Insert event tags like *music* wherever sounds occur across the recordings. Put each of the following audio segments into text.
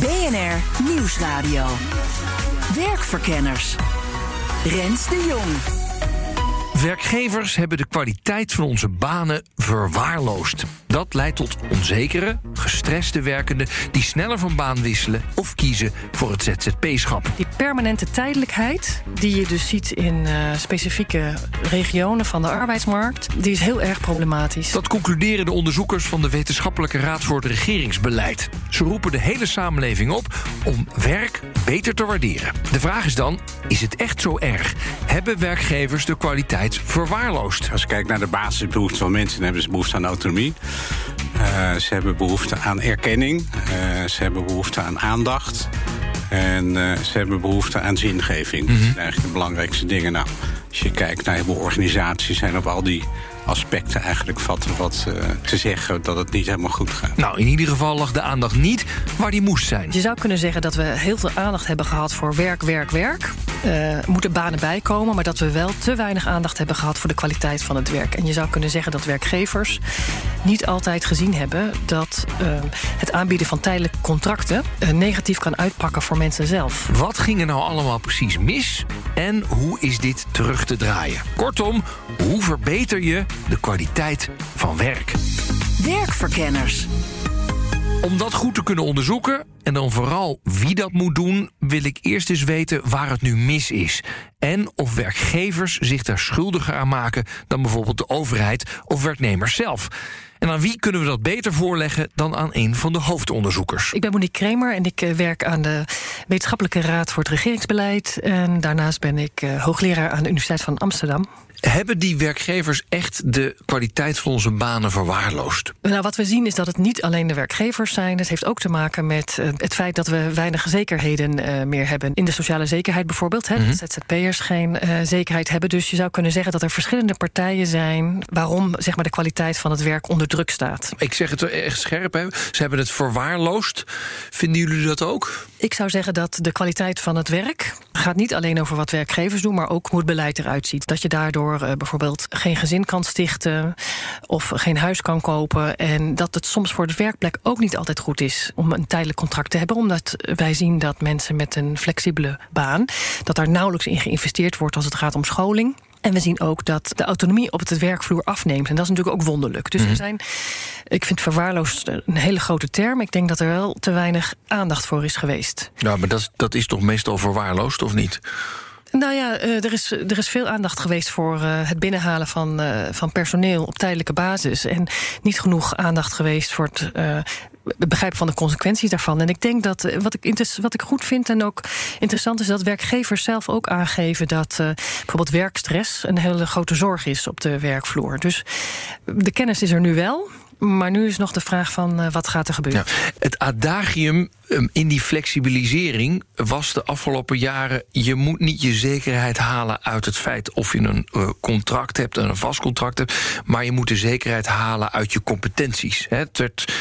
BNR Nieuwsradio. Werkverkenners. Rens de Jong. Werkgevers hebben de kwaliteit van onze banen verwaarloosd. Dat leidt tot onzekere, gestreste werkenden die sneller van baan wisselen of kiezen voor het ZZP-schap. Die permanente tijdelijkheid, die je dus ziet in uh, specifieke regionen van de arbeidsmarkt, die is heel erg problematisch. Dat concluderen de onderzoekers van de Wetenschappelijke Raad voor het Regeringsbeleid. Ze roepen de hele samenleving op om werk beter te waarderen. De vraag is dan: is het echt zo erg? Hebben werkgevers de kwaliteit verwaarloosd? Als je kijkt naar de basisbehoeften van mensen, dan hebben ze behoefte aan autonomie. Uh, ze hebben behoefte aan erkenning. Uh, ze hebben behoefte aan aandacht. En uh, ze hebben behoefte aan zingeving. Dat zijn eigenlijk de belangrijkste dingen. Nou, als je kijkt naar heel veel organisaties... zijn op al die aspecten eigenlijk vatten wat uh, te zeggen dat het niet helemaal goed gaat. Nou, in ieder geval lag de aandacht niet waar die moest zijn. Je zou kunnen zeggen dat we heel veel aandacht hebben gehad voor werk, werk, werk. Uh, moeten banen bijkomen, maar dat we wel te weinig aandacht hebben gehad voor de kwaliteit van het werk. En je zou kunnen zeggen dat werkgevers niet altijd gezien hebben dat uh, het aanbieden van tijdelijke contracten negatief kan uitpakken voor mensen zelf. Wat ging er nou allemaal precies mis en hoe is dit terug te draaien? Kortom, hoe verbeter je de kwaliteit van werk? Werkverkenners. Om dat goed te kunnen onderzoeken en dan vooral wie dat moet doen, wil ik eerst eens weten waar het nu mis is. En of werkgevers zich daar schuldiger aan maken dan bijvoorbeeld de overheid of werknemers zelf. En aan wie kunnen we dat beter voorleggen dan aan een van de hoofdonderzoekers? Ik ben Monique Kremer en ik werk aan de Wetenschappelijke Raad voor het Regeringsbeleid. En daarnaast ben ik hoogleraar aan de Universiteit van Amsterdam. Hebben die werkgevers echt de kwaliteit van onze banen verwaarloosd? Nou, wat we zien is dat het niet alleen de werkgevers zijn. Het heeft ook te maken met uh, het feit dat we weinig zekerheden uh, meer hebben. In de sociale zekerheid bijvoorbeeld. Hè, mm -hmm. Dat ZZP'ers geen uh, zekerheid hebben. Dus je zou kunnen zeggen dat er verschillende partijen zijn... waarom zeg maar, de kwaliteit van het werk onder druk staat. Ik zeg het echt scherp. Hè. Ze hebben het verwaarloosd. Vinden jullie dat ook? Ik zou zeggen dat de kwaliteit van het werk... gaat niet alleen over wat werkgevers doen... maar ook hoe het beleid eruit ziet. Dat je daardoor uh, bijvoorbeeld geen gezin kan stichten of geen huis kan kopen. En dat het soms voor de werkplek ook niet altijd goed is om een tijdelijk contract te hebben. Omdat wij zien dat mensen met een flexibele baan, dat daar nauwelijks in geïnvesteerd wordt als het gaat om scholing. En we zien ook dat de autonomie op het werkvloer afneemt. En dat is natuurlijk ook wonderlijk. Dus mm er zijn, ik vind verwaarloosd een hele grote term. Ik denk dat er wel te weinig aandacht voor is geweest. Ja, maar dat, dat is toch meestal verwaarloosd, of niet? Nou ja, uh, er, is, er is veel aandacht geweest voor uh, het binnenhalen van, uh, van personeel op tijdelijke basis. En niet genoeg aandacht geweest voor het begrijpen van de consequenties daarvan. En ik denk dat wat ik, wat ik goed vind en ook interessant is dat werkgevers zelf ook aangeven dat bijvoorbeeld werkstress een hele grote zorg is op de werkvloer. Dus de kennis is er nu wel. Maar nu is nog de vraag van uh, wat gaat er gebeuren. Ja, het adagium um, in die flexibilisering was de afgelopen jaren... je moet niet je zekerheid halen uit het feit of je een uh, contract hebt... en een vast contract hebt, maar je moet de zekerheid halen uit je competenties. Hè? Het werd,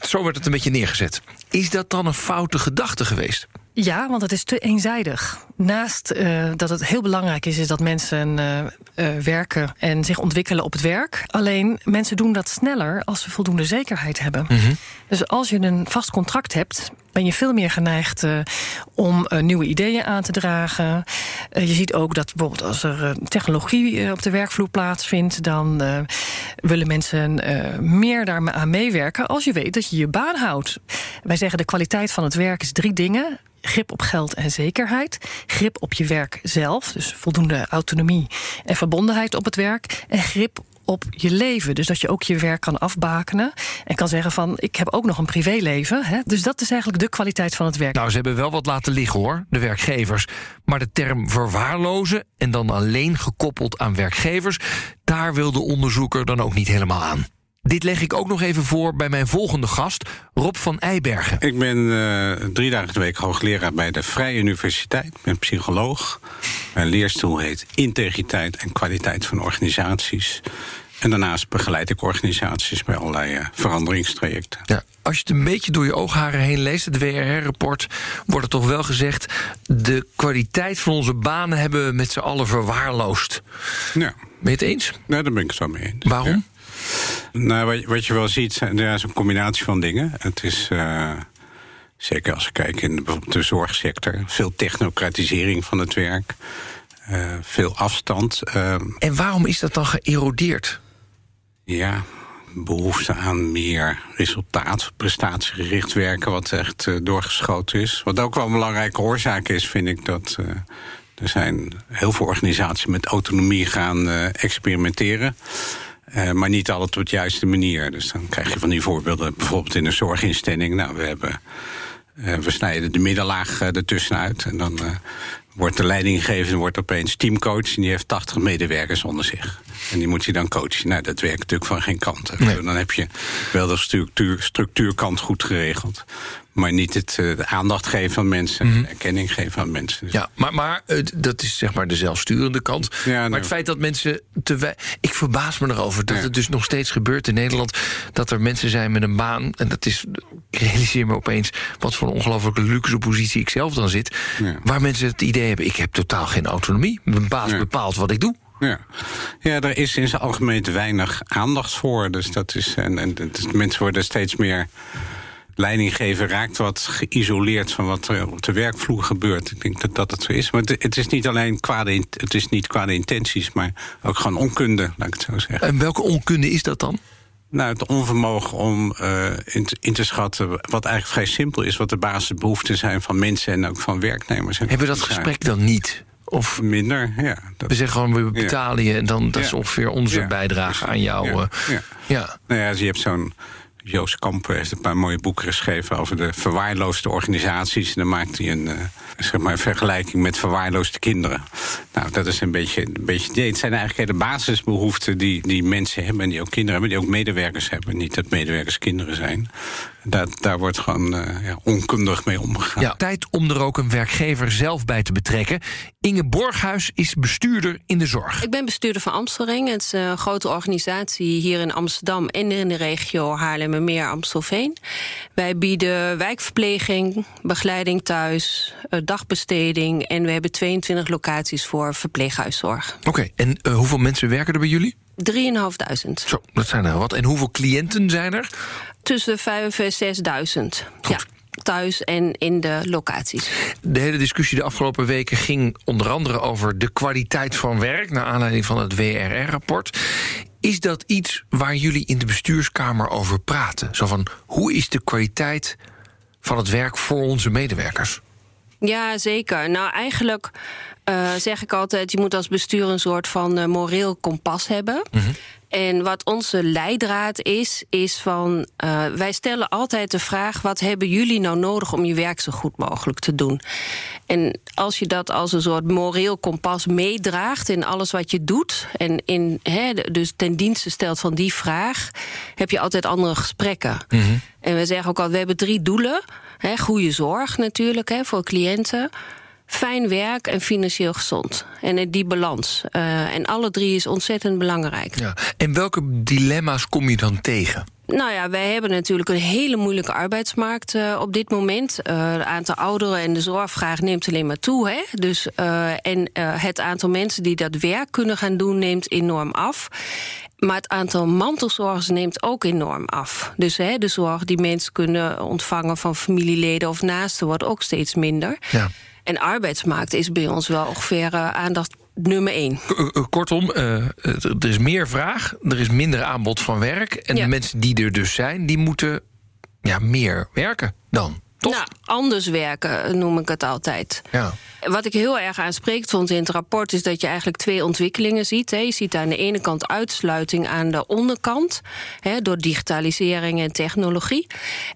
zo werd het een beetje neergezet. Is dat dan een foute gedachte geweest? Ja, want het is te eenzijdig. Naast uh, dat het heel belangrijk is, is dat mensen uh, uh, werken en zich ontwikkelen op het werk. Alleen mensen doen dat sneller als ze voldoende zekerheid hebben. Mm -hmm. Dus als je een vast contract hebt, ben je veel meer geneigd om nieuwe ideeën aan te dragen. je ziet ook dat bijvoorbeeld als er technologie op de werkvloer plaatsvindt, dan willen mensen meer daar aan meewerken als je weet dat je je baan houdt. Wij zeggen de kwaliteit van het werk is drie dingen grip op geld en zekerheid. Grip op je werk zelf, dus voldoende autonomie en verbondenheid op het werk. En grip op je leven. Dus dat je ook je werk kan afbakenen. En kan zeggen van, ik heb ook nog een privéleven. Hè? Dus dat is eigenlijk de kwaliteit van het werk. Nou, ze hebben wel wat laten liggen hoor, de werkgevers. Maar de term verwaarlozen en dan alleen gekoppeld aan werkgevers... daar wil de onderzoeker dan ook niet helemaal aan. Dit leg ik ook nog even voor bij mijn volgende gast, Rob van Eibergen. Ik ben uh, drie dagen de week hoogleraar bij de Vrije Universiteit. Ik ben psycholoog. Mijn leerstoel heet Integriteit en Kwaliteit van Organisaties. En daarnaast begeleid ik organisaties bij allerlei uh, veranderingstrajecten. Ja, als je het een beetje door je oogharen heen leest, het WRR-rapport, wordt er toch wel gezegd: de kwaliteit van onze banen hebben we met z'n allen verwaarloosd. Ja. Ben je het eens? Nee, daar ben ik het wel mee eens. Waarom? Ja. Nou, wat, wat, je wel ziet, er is een combinatie van dingen. Het is. Uh, zeker als we kijken in bijvoorbeeld de zorgsector, veel technocratisering van het werk. Uh, veel afstand. Uh, en waarom is dat dan geërodeerd? Ja, behoefte aan meer resultaat, prestatiegericht werken, wat echt uh, doorgeschoten is. Wat ook wel een belangrijke oorzaak is, vind ik dat. Er zijn heel veel organisaties met autonomie gaan uh, experimenteren. maar niet altijd op de juiste manier. Dus dan krijg je van die voorbeelden, bijvoorbeeld in een zorginstelling. Nou, we hebben. we snijden de middenlaag ertussen uit. En dan wordt de leidinggever wordt opeens teamcoach... en die heeft 80 medewerkers onder zich. En die moet je dan coachen. Nou, dat werkt natuurlijk van geen kant. Nee. Dan heb je wel de structuur, structuurkant goed geregeld. Maar niet het uh, de aandacht geven aan mensen, mm -hmm. erkenning geven aan mensen. Dus ja, maar, maar uh, dat is zeg maar de zelfsturende kant. Ja, maar nee. het feit dat mensen te Ik verbaas me erover dat ja. het dus nog steeds gebeurt in Nederland. Dat er mensen zijn met een baan. En dat is. Ik realiseer me opeens wat voor een ongelofelijke luxe positie ik zelf dan zit. Ja. Waar mensen het idee hebben: ik heb totaal geen autonomie. Mijn baas bepaalt wat ik doe. Ja. ja, er is in zijn algemeen te weinig aandacht voor. Dus dat is. En, en dus mensen worden steeds meer leidinggever raakt wat geïsoleerd van wat er op de werkvloer gebeurt. Ik denk dat dat het zo is. Maar het, het is niet alleen kwade, het is niet kwade intenties, maar ook gewoon onkunde, laat ik het zo zeggen. En welke onkunde is dat dan? Nou, het onvermogen om uh, in, te, in, te schatten wat eigenlijk vrij simpel is... wat de basisbehoeften zijn van mensen en ook van werknemers. Hebben we dat gesprek dan niet? Of minder, ja. Dat... We zeggen gewoon, we betalen je... en dan dat is ongeveer onze ja, bijdrage aan jou. Ja, ja. ja. Nou ja, dus je hebt zo'n... Joost Kampen heeft een paar mooie boeken geschreven... over de verwaarloosde organisaties. En dan maakt hij een, uh, zeg maar vergelijking met verwaarloosde kinderen. Nou, dat is een beetje... Een beetje het zijn eigenlijk de basisbehoeften die, die mensen hebben... en die ook kinderen hebben, die ook medewerkers hebben. Niet dat medewerkers kinderen zijn. Daar, daar wordt gewoon uh, ja, onkundig mee omgegaan. Ja, tijd om er ook een werkgever zelf bij te betrekken. Inge Borghuis is bestuurder in de zorg. Ik ben bestuurder van Amstelring. Het is een grote organisatie hier in Amsterdam... en in de regio Haarlemmermeer, Amstelveen. Wij bieden wijkverpleging, begeleiding thuis, dagbesteding... en we hebben 22 locaties voor verpleeghuiszorg. Oké, okay, en uh, hoeveel mensen werken er bij jullie? 3.500. Zo, dat zijn er wat. En hoeveel cliënten zijn er? Tussen 5 en 6.000. Ja thuis en in de locaties. De hele discussie de afgelopen weken ging onder andere over de kwaliteit van werk, naar aanleiding van het WRR-rapport. Is dat iets waar jullie in de bestuurskamer over praten? Zo van hoe is de kwaliteit van het werk voor onze medewerkers? Ja, zeker. Nou, eigenlijk uh, zeg ik altijd: je moet als bestuur een soort van uh, moreel kompas hebben. Mm -hmm. En wat onze leidraad is, is van uh, wij stellen altijd de vraag: wat hebben jullie nou nodig om je werk zo goed mogelijk te doen? En als je dat als een soort moreel kompas meedraagt in alles wat je doet, en in, he, dus ten dienste stelt van die vraag, heb je altijd andere gesprekken. Mm -hmm. En we zeggen ook al: we hebben drie doelen: he, goede zorg natuurlijk he, voor cliënten fijn werk en financieel gezond. En die balans. Uh, en alle drie is ontzettend belangrijk. Ja. En welke dilemma's kom je dan tegen? Nou ja, wij hebben natuurlijk een hele moeilijke arbeidsmarkt uh, op dit moment. Uh, het aantal ouderen en de zorgvraag neemt alleen maar toe. Hè? Dus, uh, en het aantal mensen die dat werk kunnen gaan doen neemt enorm af. Maar het aantal mantelzorgers neemt ook enorm af. Dus hè, de zorg die mensen kunnen ontvangen van familieleden of naasten wordt ook steeds minder. Ja. En arbeidsmarkt is bij ons wel ongeveer uh, aandacht nummer één. Kortom, uh, er is meer vraag, er is minder aanbod van werk. En ja. de mensen die er dus zijn, die moeten ja, meer werken dan. Toch? Nou, anders werken noem ik het altijd. Ja. Wat ik heel erg aanspreekt vond in het rapport is dat je eigenlijk twee ontwikkelingen ziet. Hè. Je ziet aan de ene kant uitsluiting aan de onderkant hè, door digitalisering en technologie.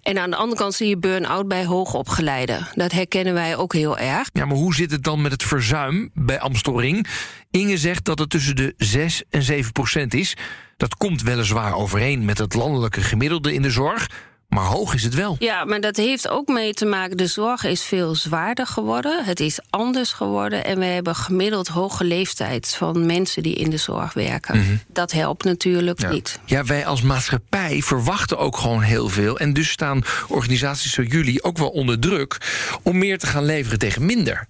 En aan de andere kant zie je burn-out bij hoogopgeleiden. Dat herkennen wij ook heel erg. Ja, maar hoe zit het dan met het verzuim bij Amstelring? Inge zegt dat het tussen de 6 en 7 procent is. Dat komt weliswaar overeen met het landelijke gemiddelde in de zorg. Maar hoog is het wel. Ja, maar dat heeft ook mee te maken. De zorg is veel zwaarder geworden. Het is anders geworden. En we hebben gemiddeld hoge leeftijd van mensen die in de zorg werken. Dat helpt natuurlijk Ja. niet. Ja, wij als maatschappij verwachten ook gewoon heel veel. En dus staan organisaties zoals jullie ook wel onder druk om meer te gaan leveren tegen minder.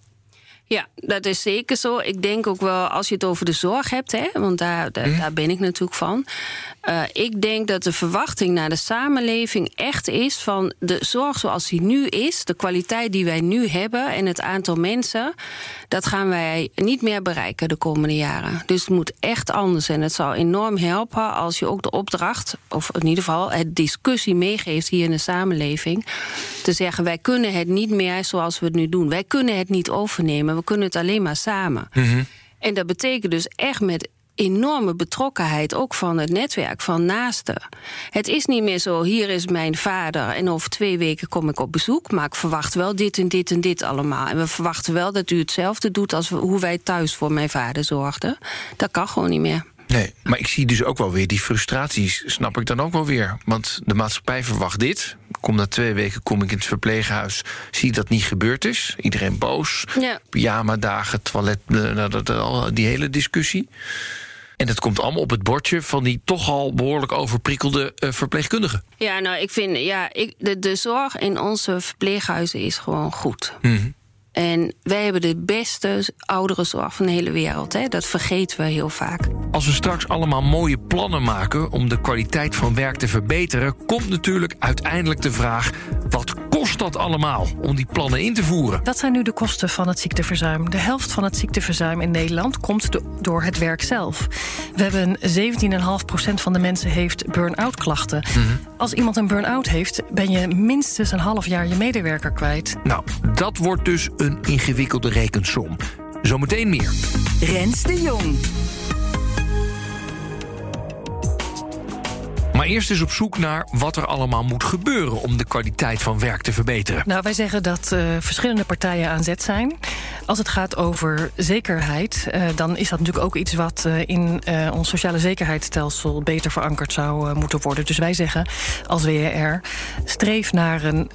Ja, dat is zeker zo. Ik denk ook wel, als je het over de zorg hebt, hè, want daar, daar, daar ben ik natuurlijk van. Eh, ik denk dat de verwachting naar de samenleving echt is van de zorg zoals die nu is, de kwaliteit die wij nu hebben en het aantal mensen, dat gaan wij niet meer bereiken de komende jaren. Dus het moet echt anders. En het zal enorm helpen als je ook de opdracht, of in ieder geval het discussie meegeeft hier in de samenleving. Te zeggen, wij kunnen het niet meer zoals we het nu doen. Wij kunnen het niet overnemen. We kunnen het alleen maar samen. En dat betekent dus echt met enorme betrokkenheid ook van het netwerk van naasten. Het is niet meer zo, hier is mijn vader en over twee weken kom ik op bezoek, maar ik verwacht wel dit en dit en dit allemaal. En we verwachten wel dat u hetzelfde doet als hoe wij thuis voor mijn vader zorgden. Dat kan gewoon niet meer. Nee, maar ik zie dus ook wel weer die frustraties, snap ik dan ook wel weer. Want de maatschappij verwacht dit. Kom na twee weken kom ik in het verpleeghuis, zie dat niet gebeurd is. Iedereen boos. Ja. Pyjama-dagen, toilet, dat, al die hele discussie. En dat komt allemaal op het bordje van die toch al behoorlijk overprikkelde eh, verpleegkundigen. Ja, nou, ik vind, ja, ik, de, de zorg in onze verpleeghuizen is gewoon goed. En wij hebben de beste ouderenzorg van de hele wereld. Hè? Dat vergeten we heel vaak. Als we straks allemaal mooie plannen maken om de kwaliteit van werk te verbeteren, komt natuurlijk uiteindelijk de vraag: wat kost dat allemaal om die plannen in te voeren? Dat zijn nu de kosten van het ziekteverzuim. De helft van het ziekteverzuim in Nederland komt do- door het werk zelf. We hebben 17,5% van de mensen heeft burn-out klachten. Als iemand een burn-out heeft, ben je minstens een half jaar je medewerker kwijt. Nou, dat wordt dus een ingewikkelde rekensom. Zometeen meer. Rens de Jong. Maar eerst eens op zoek naar wat er allemaal moet gebeuren om de kwaliteit van werk te verbeteren. Nou, wij zeggen dat eh, verschillende partijen aan zet zijn. Als het gaat over zekerheid, eh, dan is dat natuurlijk ook iets wat eh, in eh, ons sociale zekerheidsstelsel beter verankerd zou moeten worden. Dus wij zeggen als WR, streef naar een,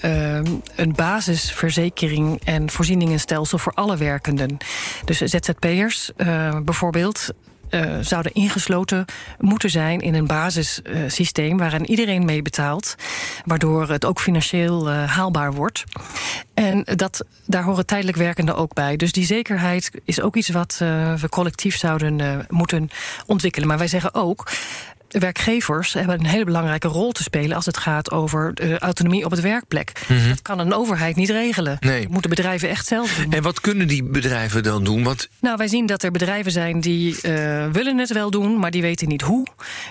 een basisverzekering en voorzieningenstelsel voor alle werkenden. Dus ZZP'ers bijvoorbeeld eh, zouden ingesloten moeten zijn in een basissysteem waarin iedereen mee betaalt, waardoor het ook financieel eh, haalbaar wordt. En dat, daar horen tijdelijk werkenden ook bij. Dus die zekerheid is ook iets wat eh, we collectief zouden moeten ontwikkelen. Maar wij zeggen ook. Werkgevers hebben een hele belangrijke rol te spelen als het gaat over de autonomie op het werkplek. Dat kan een overheid niet regelen. Nee. Dat moeten bedrijven echt zelf doen. En wat kunnen die bedrijven dan doen? Want Nou, wij zien dat er bedrijven zijn die eh, willen het wel doen, maar die weten niet hoe.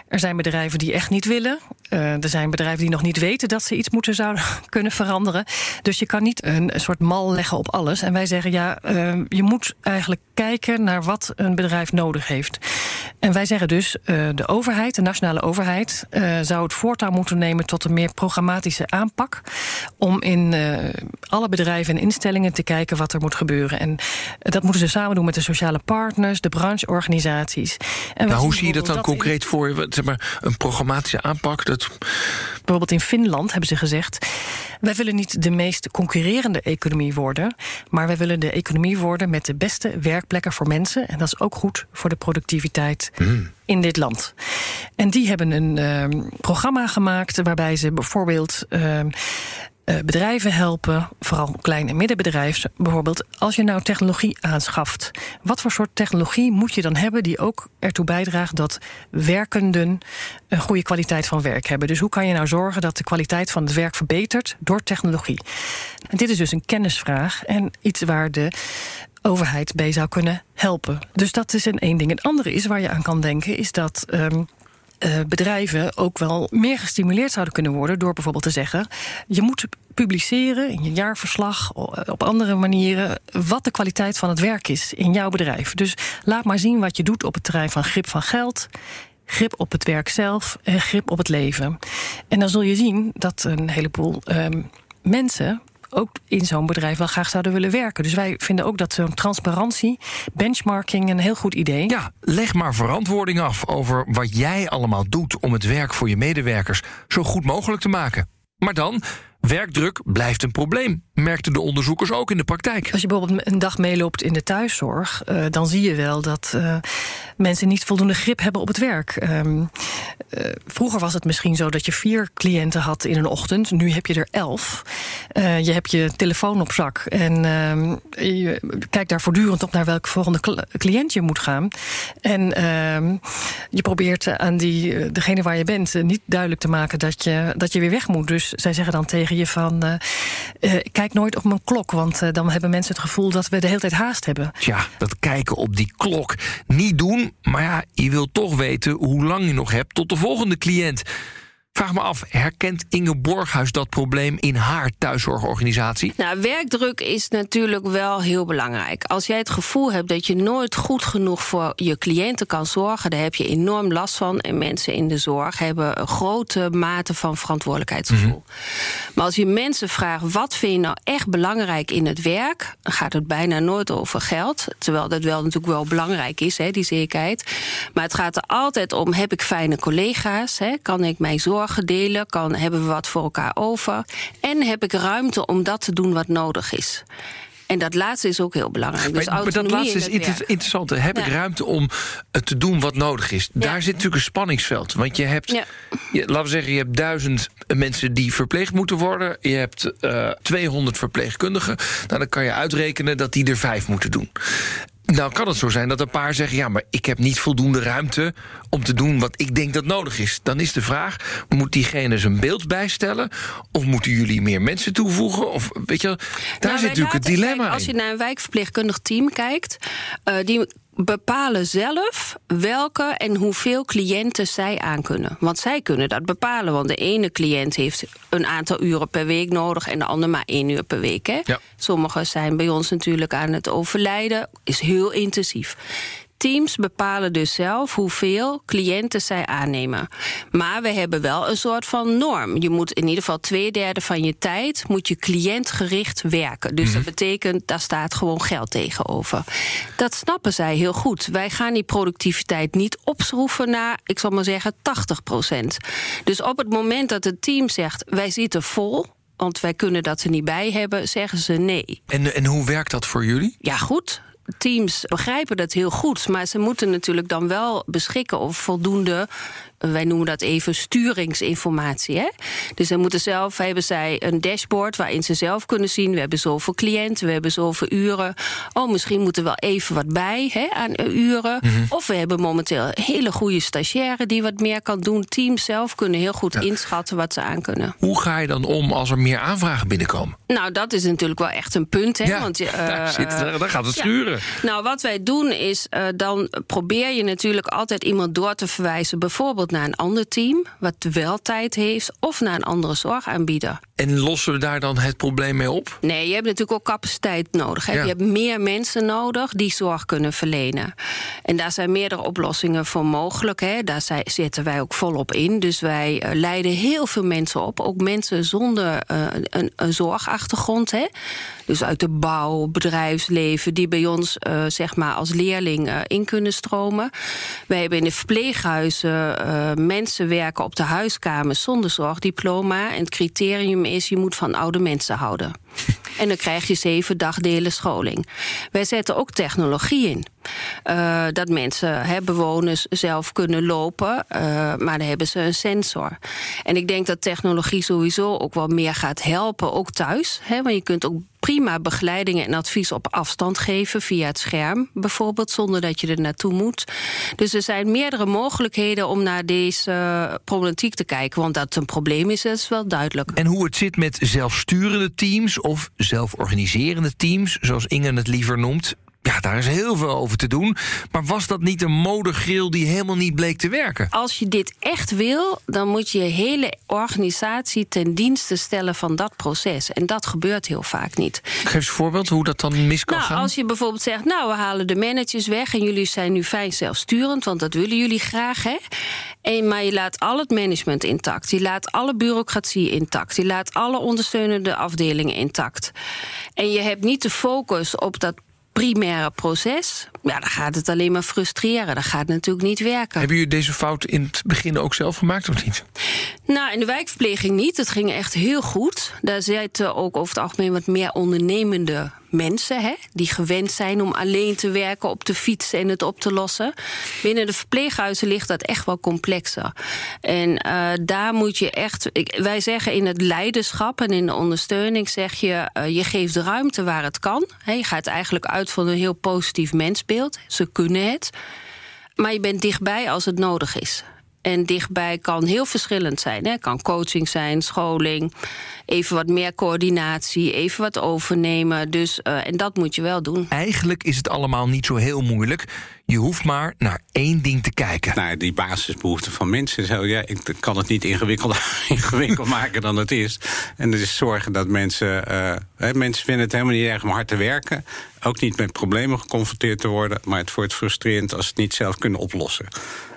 Er zijn bedrijven die echt niet willen. Eh, er zijn bedrijven die nog niet weten dat ze iets moeten zouden *laughs* kunnen veranderen. Dus je kan niet een, soort mal leggen op alles. En wij zeggen ja, eh, je moet eigenlijk kijken naar wat een bedrijf nodig heeft. En wij zeggen dus, de overheid, nationale overheid, eh, zou het voortouw moeten nemen tot een meer programmatische aanpak. Om in eh, alle bedrijven en instellingen te kijken wat er moet gebeuren. En dat moeten ze samen doen met de sociale partners, de brancheorganisaties. En nou, hoe zie je dat dan in- concreet voor Zeg maar, een programmatische aanpak? Dat, Bijvoorbeeld in Finland hebben ze gezegd: wij willen niet de meest concurrerende economie worden, maar wij willen de economie worden met de beste werkplekken voor mensen. En dat is ook goed voor de productiviteit in dit land. En die hebben een ehm, programma gemaakt waarbij ze bijvoorbeeld. ehm, eh, bedrijven helpen, vooral klein- en middenbedrijven. Bijvoorbeeld, als je nou technologie aanschaft, wat voor soort technologie moet je dan hebben die ook ertoe bijdraagt dat werkenden een goede kwaliteit van werk hebben? Dus hoe kan je nou zorgen dat de kwaliteit van het werk verbetert door technologie? En dit is dus een kennisvraag en iets waar de overheid bij zou kunnen helpen. Dus dat is een één ding. Een andere is waar je aan kan denken, is dat. ehm, uh, bedrijven ook wel meer gestimuleerd zouden kunnen worden door bijvoorbeeld te zeggen: je moet publiceren in je jaarverslag, op andere manieren, wat de kwaliteit van het werk is in jouw bedrijf. Dus laat maar zien wat je doet op het terrein van grip van geld grip op het werk zelf en grip op het leven. En dan zul je zien dat een heleboel um, mensen ook in zo'n bedrijf wel graag zouden willen werken. Dus wij vinden ook dat zo'n transparantie, benchmarking een heel goed idee. Ja, leg maar verantwoording af over wat jij allemaal doet om het werk voor je medewerkers zo goed mogelijk te maken. Maar dan Werkdruk blijft een probleem, merkten de onderzoekers ook in de praktijk. Als je bijvoorbeeld een dag meeloopt in de thuiszorg, uh, dan zie je wel dat uh, mensen niet voldoende grip hebben op het werk. Um, uh, vroeger was het misschien zo dat je vier cliënten had in een ochtend, nu heb je er elf. je hebt je telefoon op zak en ehm, je kijkt daar voortdurend op naar welke volgende cliënt je moet gaan. En ehm, je probeert aan die, degene waar je bent niet duidelijk te maken dat je, dat je weer weg moet. Dus zij zeggen dan tegen je van... Uh, kijk nooit op mijn klok, want uh, dan hebben mensen het gevoel... dat we de hele tijd haast hebben. Ja, dat kijken op die klok niet doen. Maar ja, je wilt toch weten hoe lang je nog hebt tot de volgende cliënt. Vraag me af, herkent Inge Borghuis dat probleem in haar thuiszorgorganisatie? Nou, werkdruk is natuurlijk wel heel belangrijk. Als jij het gevoel hebt dat je nooit goed genoeg voor je cliënten kan zorgen, daar heb je enorm last van. En mensen in de zorg hebben een grote mate van verantwoordelijkheidsgevoel. Mhm. Maar als je mensen vraagt, wat vind je nou echt belangrijk in het werk, dan gaat het bijna nooit over geld. Terwijl dat wel natuurlijk wel belangrijk is, hè, die zekerheid. Maar het gaat er altijd om: heb ik fijne collega's? Hè? Kan ik mijn zorg delen? Kan, hebben we wat voor elkaar over? En heb ik ruimte om dat te doen wat nodig is? En dat laatste is ook heel belangrijk. Dus maar, dat laatste is interessant. Heb ik ruimte om te doen wat nodig is? Daar zit natuurlijk een spanningsveld. Want je hebt, je, laten we zeggen, je hebt duizend mensen die verpleegd moeten worden. Je hebt uh, eh, 200 verpleegkundigen. Nou, dan kan je uitrekenen dat die er vijf moeten doen. Nou kan het zo zijn dat een paar zeggen... ja, maar ik heb niet voldoende ruimte om te doen wat ik denk dat nodig is. Dan is de vraag, moet diegene zijn beeld bijstellen... of moeten jullie meer mensen toevoegen? Of, weet je, daar nou, zit natuurlijk het dilemma Als je naar een wijkverpleegkundig team kijkt... Uh, die bepalen zelf welke en hoeveel cliënten zij aankunnen. Want zij kunnen dat bepalen. Want de ene cliënt heeft een aantal uren per week nodig... en de ander maar één uur per week. Hè? Sommigen zijn bij ons natuurlijk aan het overlijden. Is heel intensief. Teams bepalen dus zelf hoeveel cliënten zij aannemen. Maar we hebben wel een soort van norm. Je moet in ieder geval twee derde van je tijd moet je cliëntgericht werken. Dus dat mhm. betekent, daar staat gewoon geld tegenover. Dat snappen zij heel goed. Wij gaan die productiviteit niet opschroeven naar, ik zal maar zeggen, 80 procent. Dus op het moment dat het team zegt, wij zitten vol, want wij kunnen dat er niet bij hebben, zeggen ze nee. En, en hoe werkt dat voor jullie? Ja, goed teams begrijpen dat heel goed. Maar ze moeten natuurlijk dan wel beschikken over voldoende wij noemen dat even sturingsinformatie. Hè? Dus ze moeten zelf, hebben zij een dashboard waarin ze zelf kunnen zien... we hebben zoveel cliënten, we hebben zoveel uren. Oh, misschien moeten we wel even wat bij hè, aan uren. Mhm. Of we hebben momenteel een hele goede stagiaire die wat meer kan doen. Teams zelf kunnen heel goed inschatten wat ze aan kunnen. Hoe ga je dan om als er meer aanvragen binnenkomen? Nou, dat is natuurlijk wel echt een punt. Hè? Ja, Want, uh, *laughs* daar, zit, daar, gaat het schuren. Nou, wat wij doen is, uh, dan probeer je natuurlijk altijd iemand door te verwijzen... bijvoorbeeld naar een ander team, wat wel tijd heeft, of naar een andere zorgaanbieder. En lossen we daar dan het probleem mee op? Nee, je hebt natuurlijk ook capaciteit nodig. Hè? Je hebt meer mensen nodig die zorg kunnen verlenen. En daar zijn meerdere oplossingen voor mogelijk. Hè? Daar zetten wij ook volop in. Dus wij uh, leiden heel veel mensen op. Ook mensen zonder uh, een, een, zorgachtergrond. Hè? Dus uit de bouw, bedrijfsleven, die bij ons uh, zeg maar als leerling in kunnen stromen. Wij hebben in de verpleeghuizen mensen werken op de huiskamers zonder zorgdiploma. En het criterium is: je moet van oude mensen houden. En dan krijg je zeven dagdelen scholing. Wij zetten ook technologie in. Uh, dat mensen, bewoners, zelf kunnen lopen, uh, maar dan hebben ze een sensor. En ik denk dat technologie sowieso ook wel meer gaat helpen, ook thuis. Hè, want je kunt ook prima begeleiding en advies op afstand geven via het scherm, bijvoorbeeld, zonder dat je er naartoe moet. Dus er zijn meerdere mogelijkheden om naar deze problematiek te kijken. Want dat het een probleem is, dat is wel duidelijk. En hoe het zit met zelfsturende teams of zelforganiserende teams, zoals Inge het liever noemt, Ja, daar is heel veel over te doen. Maar was dat niet een modegril die helemaal niet bleek te werken? Als je dit echt wil, dan moet je je hele organisatie ten dienste stellen van dat proces. En dat gebeurt heel vaak niet. Geef eens een voorbeeld hoe dat dan mis kan nou, gaan. Als je bijvoorbeeld zegt, nou, we halen de managers weg en jullie zijn nu fijn zelfsturend, want dat willen jullie graag, hè? En, maar je laat al het management intact. Je laat alle bureaucratie intact. Je laat alle ondersteunende afdelingen intact. En je hebt niet de focus op dat primaire proces, ja, dan gaat het alleen maar frustreren. Dat gaat natuurlijk niet werken. Hebben jullie deze fout in het begin ook zelf gemaakt of niet? Nou, in de wijkverpleging niet. Het ging echt heel goed. Daar zitten ook over het algemeen wat meer ondernemende mensen, hè, die gewend zijn om alleen te werken op de fiets en het op te lossen. Binnen de verpleeghuizen ligt dat echt wel complexer. En uh, daar moet je echt. Wij zeggen in het leiderschap en in de ondersteuning zeg je, uh, je geeft ruimte waar het kan. Je gaat eigenlijk uit van een heel positief mensbeeld. Ze kunnen het. Maar je bent dichtbij als het nodig is. En dichtbij kan heel verschillend zijn. Het kan coaching zijn, scholing, even wat meer coördinatie, even wat overnemen. Dus, uh, en dat moet je wel doen. Eigenlijk is het allemaal niet zo heel moeilijk. Je hoeft maar naar één ding te kijken. Naar die basisbehoeften van mensen. Zo, ja, ik kan het niet ingewikkelder *laughs* ingewikkeld maken dan het is. En dus zorgen dat mensen. Uh, mensen vinden het helemaal niet erg om hard te werken. Ook niet met problemen geconfronteerd te worden. Maar het wordt frustrerend als ze het niet zelf kunnen oplossen.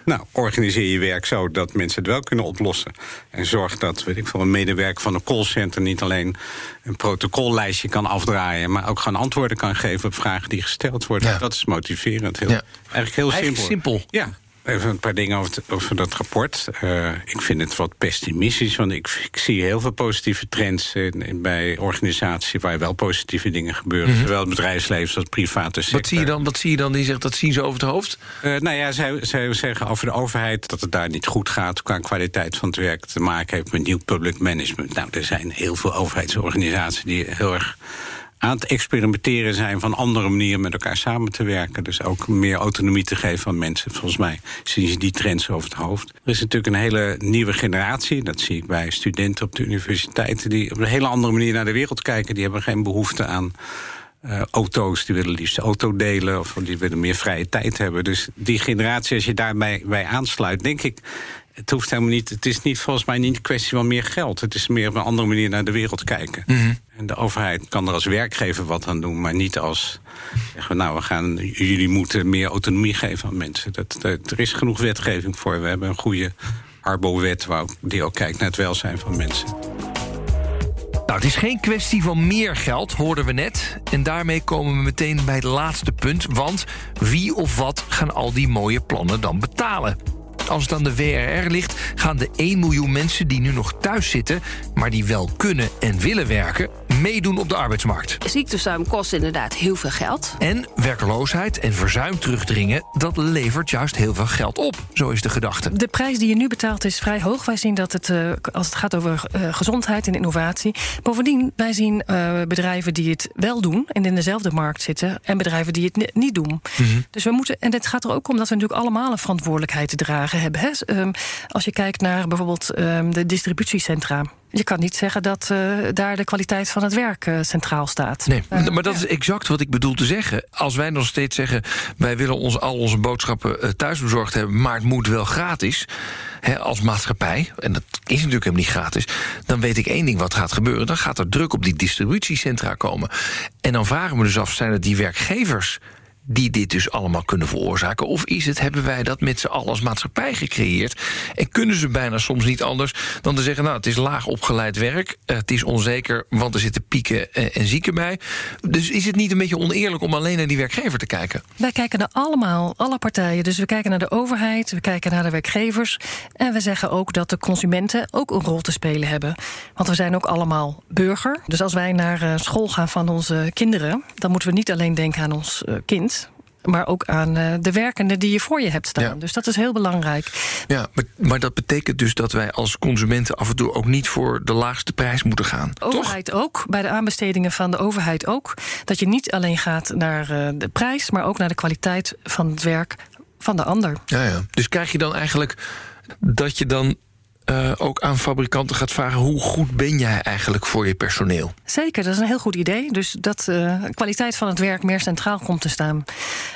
Nou, organiseer je werk zo dat mensen het wel kunnen oplossen. En zorg dat, weet ik veel, een medewerker van een callcenter niet alleen een protocollijstje kan afdraaien, maar ook gewoon antwoorden kan geven op vragen die gesteld worden. Ja. Dat is motiverend. Heel, ja. Eigenlijk heel Eigenlijk simpel. simpel. Ja. Even een paar dingen over, het, over dat rapport. Uh, ik vind het wat pessimistisch, want ik, ik zie heel veel positieve trends in, in, bij organisaties waar wel positieve dingen gebeuren. Mm -hmm. Zowel het bedrijfsleven als private sector. Wat zie je dan? Wat zie je dan? Die zegt dat zien ze over het hoofd? Uh, nou ja, zij, zij zeggen over de overheid dat het daar niet goed gaat qua kwaliteit van het werk te maken heeft met nieuw public management. Nou, er zijn heel veel overheidsorganisaties die heel erg aan het experimenteren zijn van andere manieren met elkaar samen te werken. Dus ook meer autonomie te geven aan mensen. Volgens mij zien ze die trends over het hoofd. Er is natuurlijk een hele nieuwe generatie. Dat zie ik bij studenten op de universiteiten. Die op een hele andere manier naar de wereld kijken. Die hebben geen behoefte aan uh, auto's. Die willen liefst auto delen. Of die willen meer vrije tijd hebben. Dus die generatie, als je daarbij bij aansluit, denk ik het hoeft helemaal niet. Het is niet volgens mij niet een kwestie van meer geld. Het is meer op een andere manier naar de wereld kijken. Mhm. Mm -hmm. En de overheid kan er als werkgever wat aan doen, maar niet als zeggen we, nou, we gaan, jullie moeten meer autonomie geven aan mensen. Dat, dat, er is genoeg wetgeving voor. We hebben een goede Arbo-wet die ook kijkt naar het welzijn van mensen. Nou, het is geen kwestie van meer geld, hoorden we net. En daarmee komen we meteen bij het laatste punt. Want wie of wat gaan al die mooie plannen dan betalen? Als het aan de WRR ligt, gaan de 1 miljoen mensen die nu nog thuis zitten, maar die wel kunnen en willen werken, meedoen op de arbeidsmarkt. Ziekteverzuim kost inderdaad heel veel geld. En werkloosheid en verzuim terugdringen, dat levert juist heel veel geld op. Zo is de gedachte. De prijs die je nu betaalt is vrij hoog. Wij zien dat het, uh, als het gaat over uh, gezondheid en innovatie. Bovendien, wij zien uh, bedrijven die het wel doen en in dezelfde markt zitten, en bedrijven die het niet doen. Mm -hmm. Dus we moeten, en het gaat er ook om dat we natuurlijk allemaal een verantwoordelijkheid te dragen hebben. Hè? Um, als je kijkt naar bijvoorbeeld um, de distributiecentra. Je kan niet zeggen dat uh, daar de kwaliteit van het werk uh, centraal staat. Nee, uh, maar dat ja. is exact wat ik bedoel te zeggen. Als wij nog steeds zeggen, wij willen ons, al onze boodschappen thuis bezorgd hebben... maar het moet wel gratis, hè, als maatschappij... en dat is natuurlijk helemaal niet gratis... dan weet ik één ding wat gaat gebeuren. Dan gaat er druk op die distributiecentra komen. En dan vragen we dus af, zijn het die werkgevers die dit dus allemaal kunnen veroorzaken? Of is het, hebben wij dat met z'n allen als maatschappij gecreëerd? En kunnen ze bijna soms niet anders dan te zeggen... nou, het is laag opgeleid werk, het is onzeker... want er zitten pieken en zieken bij. Dus is het niet een beetje oneerlijk om alleen naar die werkgever te kijken? Wij kijken naar allemaal, alle partijen. Dus we kijken naar de overheid, we kijken naar de werkgevers... en we zeggen ook dat de consumenten ook een rol te spelen hebben. Want we zijn ook allemaal burger. Dus als wij naar school gaan van onze kinderen... dan moeten we niet alleen denken aan ons kind maar ook aan uh, de werkenden die je voor je hebt staan. Ja. Dus dat is heel belangrijk. Ja, maar, maar, dat betekent dus dat wij als consumenten af en toe ook niet voor de laagste prijs moeten gaan. Overheid toch? ook, bij de aanbestedingen van de overheid ook. Dat je niet alleen gaat naar uh, de prijs, maar ook naar de kwaliteit van het werk van de ander. Ja, ja. Dus krijg je dan eigenlijk dat je dan uh, ook aan fabrikanten gaat vragen: hoe goed ben jij eigenlijk voor je personeel? Zeker, dat is een heel goed idee. Dus dat uh, kwaliteit van het werk meer centraal komt te staan,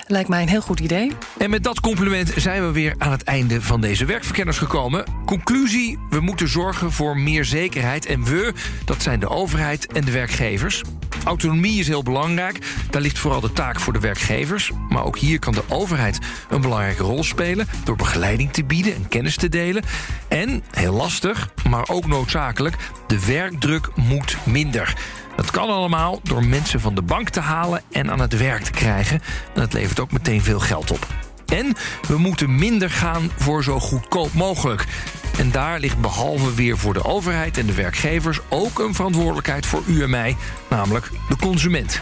lijkt mij een heel goed idee. En met dat compliment zijn we weer aan het einde van deze werkverkenners gekomen. Conclusie: we moeten zorgen voor meer zekerheid. En we, dat zijn de overheid en de werkgevers. Autonomie is heel belangrijk. Daar ligt vooral de taak voor de werkgevers. Maar ook hier kan de overheid een belangrijke rol spelen door begeleiding te bieden en kennis te delen. En, heel lastig, maar ook noodzakelijk, de werkdruk moet minder. Dat kan allemaal door mensen van de bank te halen en aan het werk te krijgen. En dat levert ook meteen veel geld op. En we moeten minder gaan voor zo goedkoop mogelijk. En daar ligt behalve weer voor de overheid en de werkgevers ook een verantwoordelijkheid voor u en mij, namelijk de consument.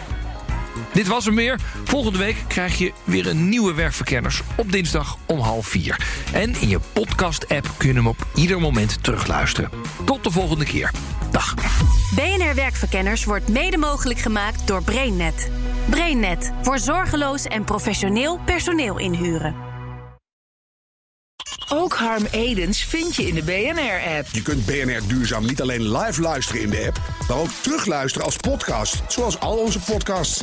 Dit was hem weer. Volgende week krijg je weer een nieuwe werkverkenners op dinsdag om half vier. En in je podcast-app kun je hem op ieder moment terugluisteren. Tot de volgende keer. Dag. BNR Werkverkenners wordt mede mogelijk gemaakt door BrainNet. BrainNet voor zorgeloos en professioneel personeel inhuren. Ook Harm Edens vind je in de BNR-app. Je kunt BNR Duurzaam niet alleen live luisteren in de app, maar ook terugluisteren als podcast, zoals al onze podcasts.